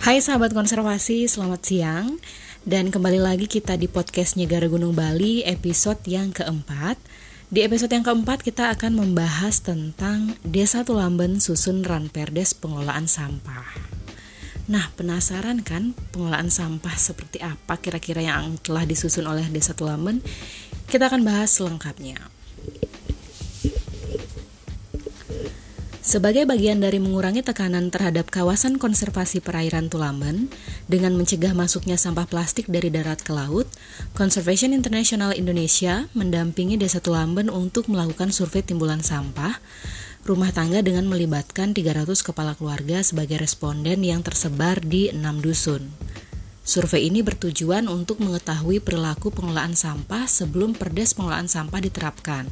Hai sahabat konservasi, selamat siang. Dan kembali lagi kita di podcast Nyegara Gunung Bali episode yang keempat. Di episode yang keempat kita akan membahas tentang Desa Tulamben susun Ranperdes pengelolaan sampah. Nah penasaran kan pengelolaan sampah seperti apa kira-kira yang telah disusun oleh Desa Tulamben? Kita akan bahas selengkapnya Sebagai bagian dari mengurangi tekanan terhadap kawasan konservasi perairan Tulamben dengan mencegah masuknya sampah plastik dari darat ke laut, Conservation International Indonesia mendampingi Desa Tulamben untuk melakukan survei timbulan sampah rumah tangga dengan melibatkan 300 kepala keluarga sebagai responden yang tersebar di enam dusun. Survei ini bertujuan untuk mengetahui perilaku pengelolaan sampah sebelum perdes pengelolaan sampah diterapkan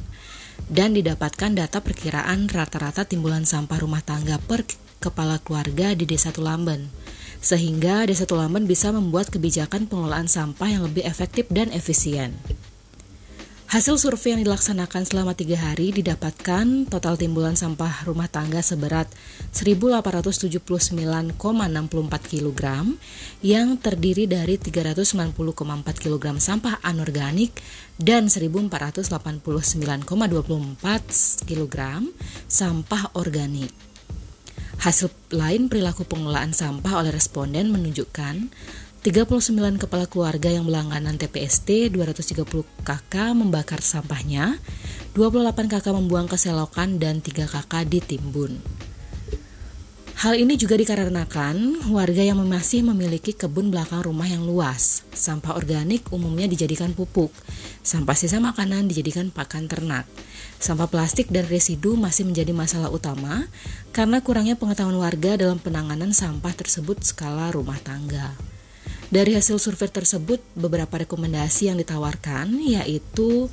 dan didapatkan data perkiraan rata-rata timbulan sampah rumah tangga per kepala keluarga di Desa Tulamben. Sehingga Desa Tulamben bisa membuat kebijakan pengelolaan sampah yang lebih efektif dan efisien. Hasil survei yang dilaksanakan selama tiga hari didapatkan total timbulan sampah rumah tangga seberat 1.879,64 kg yang terdiri dari 390,4 kg sampah anorganik dan 1.489,24 kg sampah organik. Hasil lain perilaku pengelolaan sampah oleh responden menunjukkan 39 kepala keluarga yang berlangganan TPST 230 kakak membakar sampahnya, 28 kakak membuang ke selokan dan 3 kakak ditimbun. Hal ini juga dikarenakan warga yang masih memiliki kebun belakang rumah yang luas. Sampah organik umumnya dijadikan pupuk. Sampah sisa makanan dijadikan pakan ternak. Sampah plastik dan residu masih menjadi masalah utama karena kurangnya pengetahuan warga dalam penanganan sampah tersebut skala rumah tangga. Dari hasil survei tersebut, beberapa rekomendasi yang ditawarkan yaitu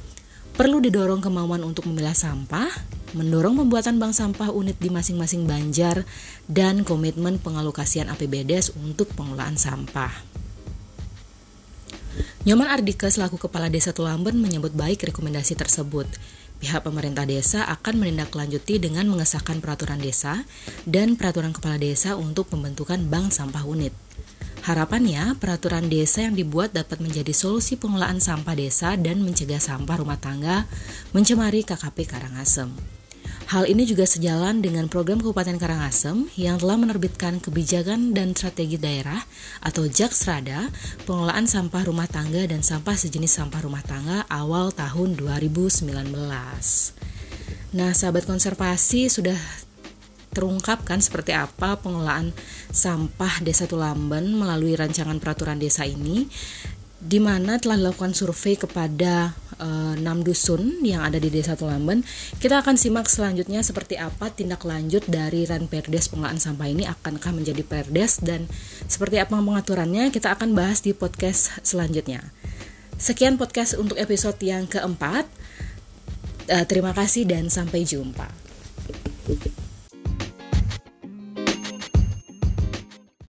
perlu didorong kemauan untuk memilah sampah, mendorong pembuatan bank sampah unit di masing-masing banjar, dan komitmen pengalokasian APBDes untuk pengelolaan sampah. Nyoman Ardika selaku Kepala Desa Tulamben menyebut baik rekomendasi tersebut. Pihak pemerintah desa akan menindaklanjuti dengan mengesahkan peraturan desa dan peraturan kepala desa untuk pembentukan bank sampah unit. Harapannya, peraturan desa yang dibuat dapat menjadi solusi pengelolaan sampah desa dan mencegah sampah rumah tangga mencemari KKP Karangasem. Hal ini juga sejalan dengan program Kabupaten Karangasem yang telah menerbitkan kebijakan dan strategi daerah atau JAKSRADA pengelolaan sampah rumah tangga dan sampah sejenis sampah rumah tangga awal tahun 2019. Nah, sahabat konservasi sudah terungkapkan seperti apa pengelolaan sampah Desa Tulamben melalui rancangan peraturan desa ini di mana telah dilakukan survei kepada e, 6 dusun yang ada di Desa Tulamben. Kita akan simak selanjutnya seperti apa tindak lanjut dari Ranperdes pengelolaan sampah ini akankah menjadi perdes dan seperti apa pengaturannya kita akan bahas di podcast selanjutnya. Sekian podcast untuk episode yang keempat. E, terima kasih dan sampai jumpa.